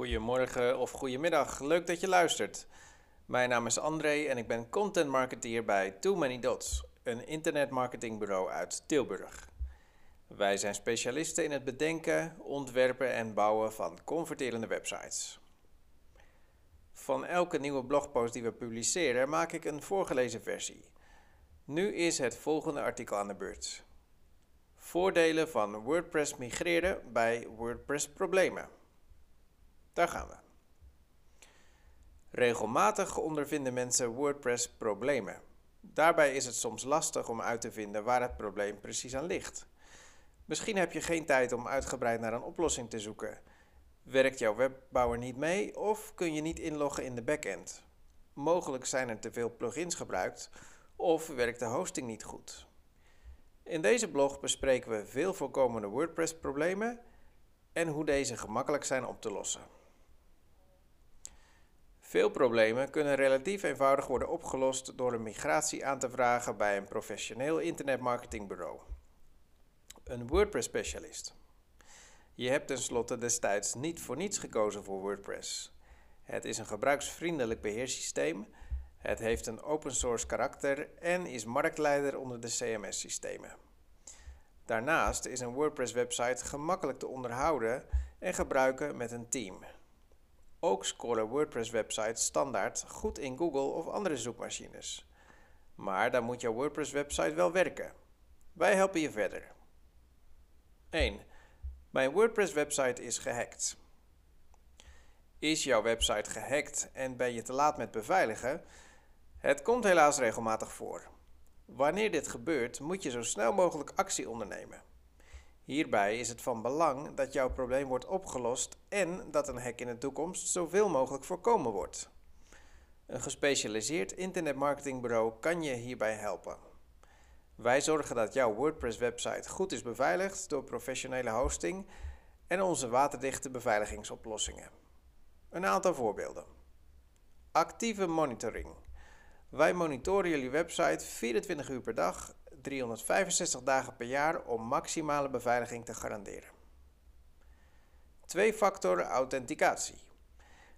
Goedemorgen of goedemiddag, leuk dat je luistert. Mijn naam is André en ik ben content marketeer bij Too Many Dots, een internetmarketingbureau uit Tilburg. Wij zijn specialisten in het bedenken, ontwerpen en bouwen van converterende websites. Van elke nieuwe blogpost die we publiceren maak ik een voorgelezen versie. Nu is het volgende artikel aan de beurt. Voordelen van WordPress migreren bij WordPress problemen. Daar gaan we. Regelmatig ondervinden mensen WordPress problemen. Daarbij is het soms lastig om uit te vinden waar het probleem precies aan ligt. Misschien heb je geen tijd om uitgebreid naar een oplossing te zoeken. Werkt jouw webbouwer niet mee of kun je niet inloggen in de backend? Mogelijk zijn er te veel plugins gebruikt of werkt de hosting niet goed. In deze blog bespreken we veel voorkomende WordPress-problemen en hoe deze gemakkelijk zijn op te lossen. Veel problemen kunnen relatief eenvoudig worden opgelost door een migratie aan te vragen bij een professioneel internetmarketingbureau. Een WordPress-specialist. Je hebt tenslotte destijds niet voor niets gekozen voor WordPress. Het is een gebruiksvriendelijk beheersysteem, het heeft een open source karakter en is marktleider onder de CMS-systemen. Daarnaast is een WordPress-website gemakkelijk te onderhouden en gebruiken met een team. Ook scoren WordPress-websites standaard goed in Google of andere zoekmachines. Maar dan moet jouw WordPress-website wel werken. Wij helpen je verder. 1. Mijn WordPress-website is gehackt. Is jouw website gehackt en ben je te laat met beveiligen? Het komt helaas regelmatig voor. Wanneer dit gebeurt, moet je zo snel mogelijk actie ondernemen. Hierbij is het van belang dat jouw probleem wordt opgelost en dat een hack in de toekomst zoveel mogelijk voorkomen wordt. Een gespecialiseerd internetmarketingbureau kan je hierbij helpen. Wij zorgen dat jouw WordPress-website goed is beveiligd door professionele hosting en onze waterdichte beveiligingsoplossingen. Een aantal voorbeelden. Actieve monitoring. Wij monitoren jullie website 24 uur per dag 365 dagen per jaar om maximale beveiliging te garanderen. Twee-factor authenticatie.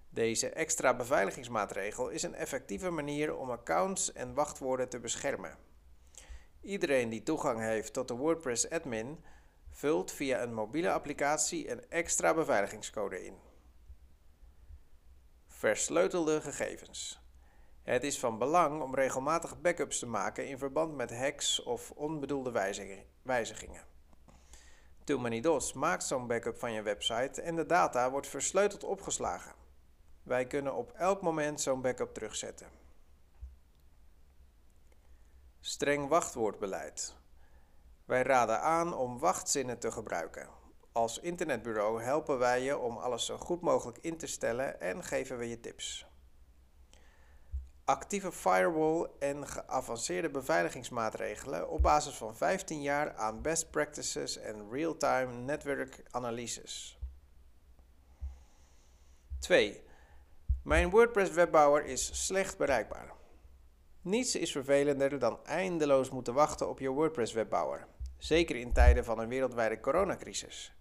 Deze extra beveiligingsmaatregel is een effectieve manier om accounts en wachtwoorden te beschermen. Iedereen die toegang heeft tot de WordPress admin vult via een mobiele applicatie een extra beveiligingscode in. Versleutelde gegevens. Het is van belang om regelmatig backups te maken in verband met hacks of onbedoelde wijzigingen. Too Many maakt zo'n backup van je website en de data wordt versleuteld opgeslagen. Wij kunnen op elk moment zo'n backup terugzetten. Streng wachtwoordbeleid. Wij raden aan om wachtzinnen te gebruiken. Als internetbureau helpen wij je om alles zo goed mogelijk in te stellen en geven we je tips actieve firewall en geavanceerde beveiligingsmaatregelen op basis van 15 jaar aan best practices en real-time network analyses. 2. Mijn WordPress webbouwer is slecht bereikbaar. Niets is vervelender dan eindeloos moeten wachten op je WordPress webbouwer, zeker in tijden van een wereldwijde coronacrisis.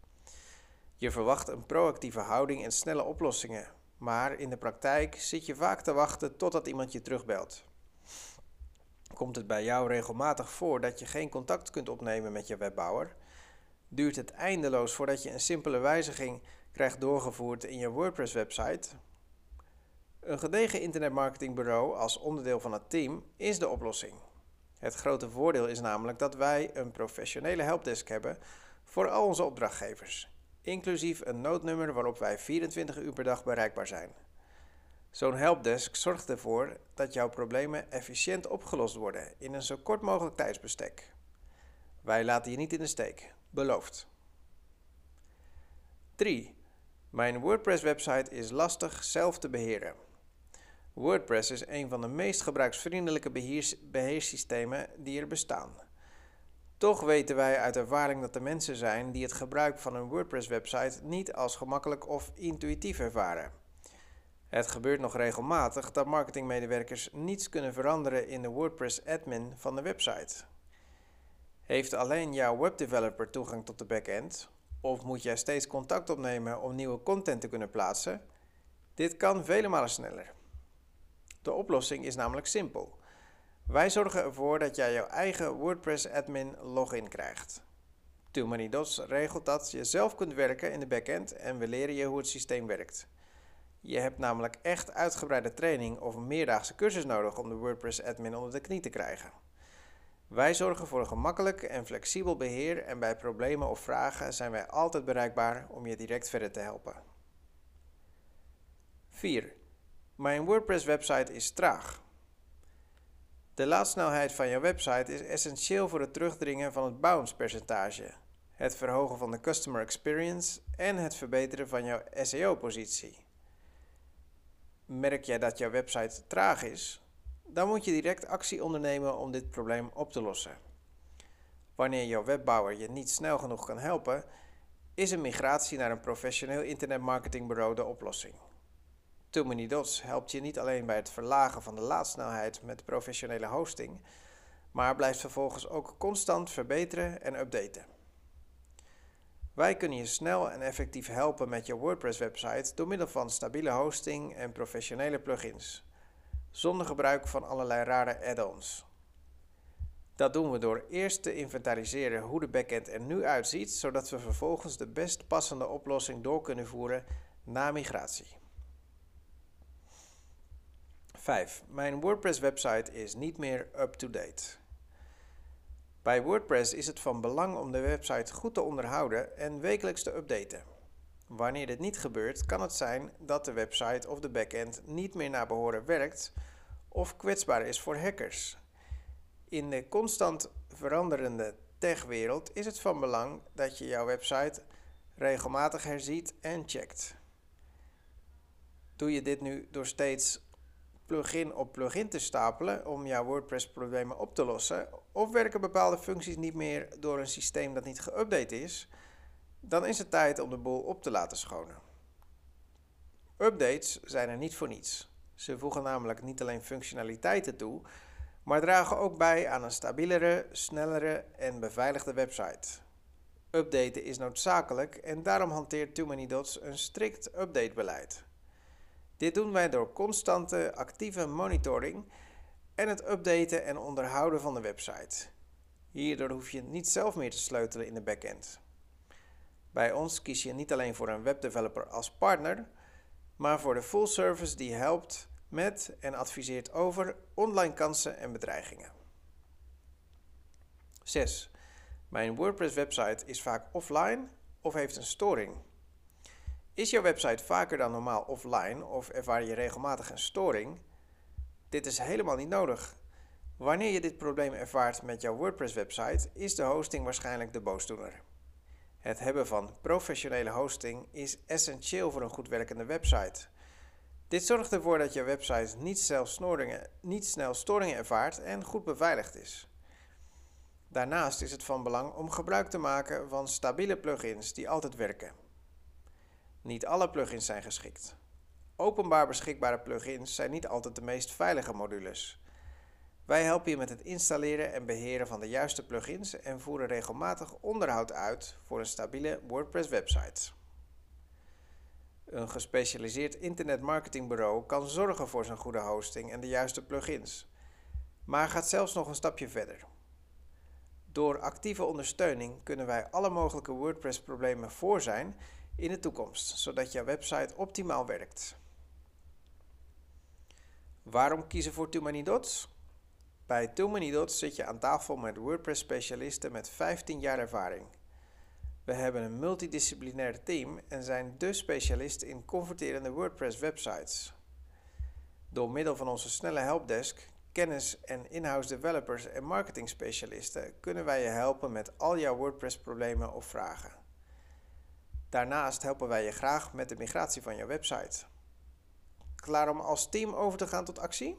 Je verwacht een proactieve houding en snelle oplossingen, maar in de praktijk zit je vaak te wachten totdat iemand je terugbelt. Komt het bij jou regelmatig voor dat je geen contact kunt opnemen met je webbouwer? Duurt het eindeloos voordat je een simpele wijziging krijgt doorgevoerd in je WordPress-website? Een gedegen internetmarketingbureau als onderdeel van het team is de oplossing. Het grote voordeel is namelijk dat wij een professionele helpdesk hebben voor al onze opdrachtgevers inclusief een noodnummer waarop wij 24 uur per dag bereikbaar zijn. Zo'n helpdesk zorgt ervoor dat jouw problemen efficiënt opgelost worden in een zo kort mogelijk tijdsbestek. Wij laten je niet in de steek, beloofd. 3. Mijn WordPress-website is lastig zelf te beheren. WordPress is een van de meest gebruiksvriendelijke beheerssystemen die er bestaan. Toch weten wij uit ervaring dat er mensen zijn die het gebruik van een WordPress-website niet als gemakkelijk of intuïtief ervaren. Het gebeurt nog regelmatig dat marketingmedewerkers niets kunnen veranderen in de WordPress-admin van de website. Heeft alleen jouw webdeveloper toegang tot de backend? Of moet jij steeds contact opnemen om nieuwe content te kunnen plaatsen? Dit kan vele malen sneller. De oplossing is namelijk simpel. Wij zorgen ervoor dat jij jouw eigen WordPress admin login krijgt. Too Dots regelt dat je zelf kunt werken in de backend en we leren je hoe het systeem werkt. Je hebt namelijk echt uitgebreide training of een meerdaagse cursus nodig om de WordPress admin onder de knie te krijgen. Wij zorgen voor een gemakkelijk en flexibel beheer en bij problemen of vragen zijn wij altijd bereikbaar om je direct verder te helpen. 4. Mijn WordPress website is traag. De laadsnelheid van jouw website is essentieel voor het terugdringen van het bounce percentage, het verhogen van de customer experience en het verbeteren van jouw SEO-positie. Merk jij dat jouw website traag is, dan moet je direct actie ondernemen om dit probleem op te lossen. Wanneer jouw webbouwer je niet snel genoeg kan helpen, is een migratie naar een professioneel internetmarketingbureau de oplossing. Too Many Dots helpt je niet alleen bij het verlagen van de laadsnelheid met professionele hosting, maar blijft vervolgens ook constant verbeteren en updaten. Wij kunnen je snel en effectief helpen met je WordPress-website door middel van stabiele hosting en professionele plugins, zonder gebruik van allerlei rare add-ons. Dat doen we door eerst te inventariseren hoe de backend er nu uitziet, zodat we vervolgens de best passende oplossing door kunnen voeren na migratie. 5. Mijn WordPress-website is niet meer up-to-date. Bij WordPress is het van belang om de website goed te onderhouden en wekelijks te updaten. Wanneer dit niet gebeurt, kan het zijn dat de website of de backend niet meer naar behoren werkt of kwetsbaar is voor hackers. In de constant veranderende techwereld is het van belang dat je jouw website regelmatig herziet en checkt. Doe je dit nu door steeds plugin op plugin te stapelen om jouw WordPress-problemen op te lossen, of werken bepaalde functies niet meer door een systeem dat niet geüpdate is, dan is het tijd om de boel op te laten schonen. Updates zijn er niet voor niets. Ze voegen namelijk niet alleen functionaliteiten toe, maar dragen ook bij aan een stabielere, snellere en beveiligde website. Updaten is noodzakelijk en daarom hanteert Too Many Dots een strikt updatebeleid. Dit doen wij door constante actieve monitoring en het updaten en onderhouden van de website. Hierdoor hoef je niet zelf meer te sleutelen in de backend. Bij ons kies je niet alleen voor een webdeveloper als partner, maar voor de full service die helpt met en adviseert over online kansen en bedreigingen. 6. Mijn WordPress website is vaak offline of heeft een storing. Is jouw website vaker dan normaal offline of ervaar je regelmatig een storing? Dit is helemaal niet nodig. Wanneer je dit probleem ervaart met jouw WordPress-website, is de hosting waarschijnlijk de boosdoener. Het hebben van professionele hosting is essentieel voor een goed werkende website. Dit zorgt ervoor dat je website niet niet snel storingen ervaart en goed beveiligd is. Daarnaast is het van belang om gebruik te maken van stabiele plugins die altijd werken. Niet alle plugins zijn geschikt. Openbaar beschikbare plugins zijn niet altijd de meest veilige modules. Wij helpen je met het installeren en beheren van de juiste plugins en voeren regelmatig onderhoud uit voor een stabiele WordPress website. Een gespecialiseerd internetmarketingbureau kan zorgen voor zijn goede hosting en de juiste plugins, maar gaat zelfs nog een stapje verder. Door actieve ondersteuning kunnen wij alle mogelijke WordPress-problemen voor zijn in de toekomst, zodat jouw website optimaal werkt. Waarom kiezen voor Too Many Dots? Bij Too Many Dots zit je aan tafel met WordPress-specialisten met 15 jaar ervaring. We hebben een multidisciplinair team en zijn de specialist in converterende WordPress-websites. Door middel van onze snelle helpdesk, kennis en in-house developers en marketing specialisten kunnen wij je helpen met al jouw WordPress-problemen of vragen. Daarnaast helpen wij je graag met de migratie van je website. Klaar om als team over te gaan tot actie?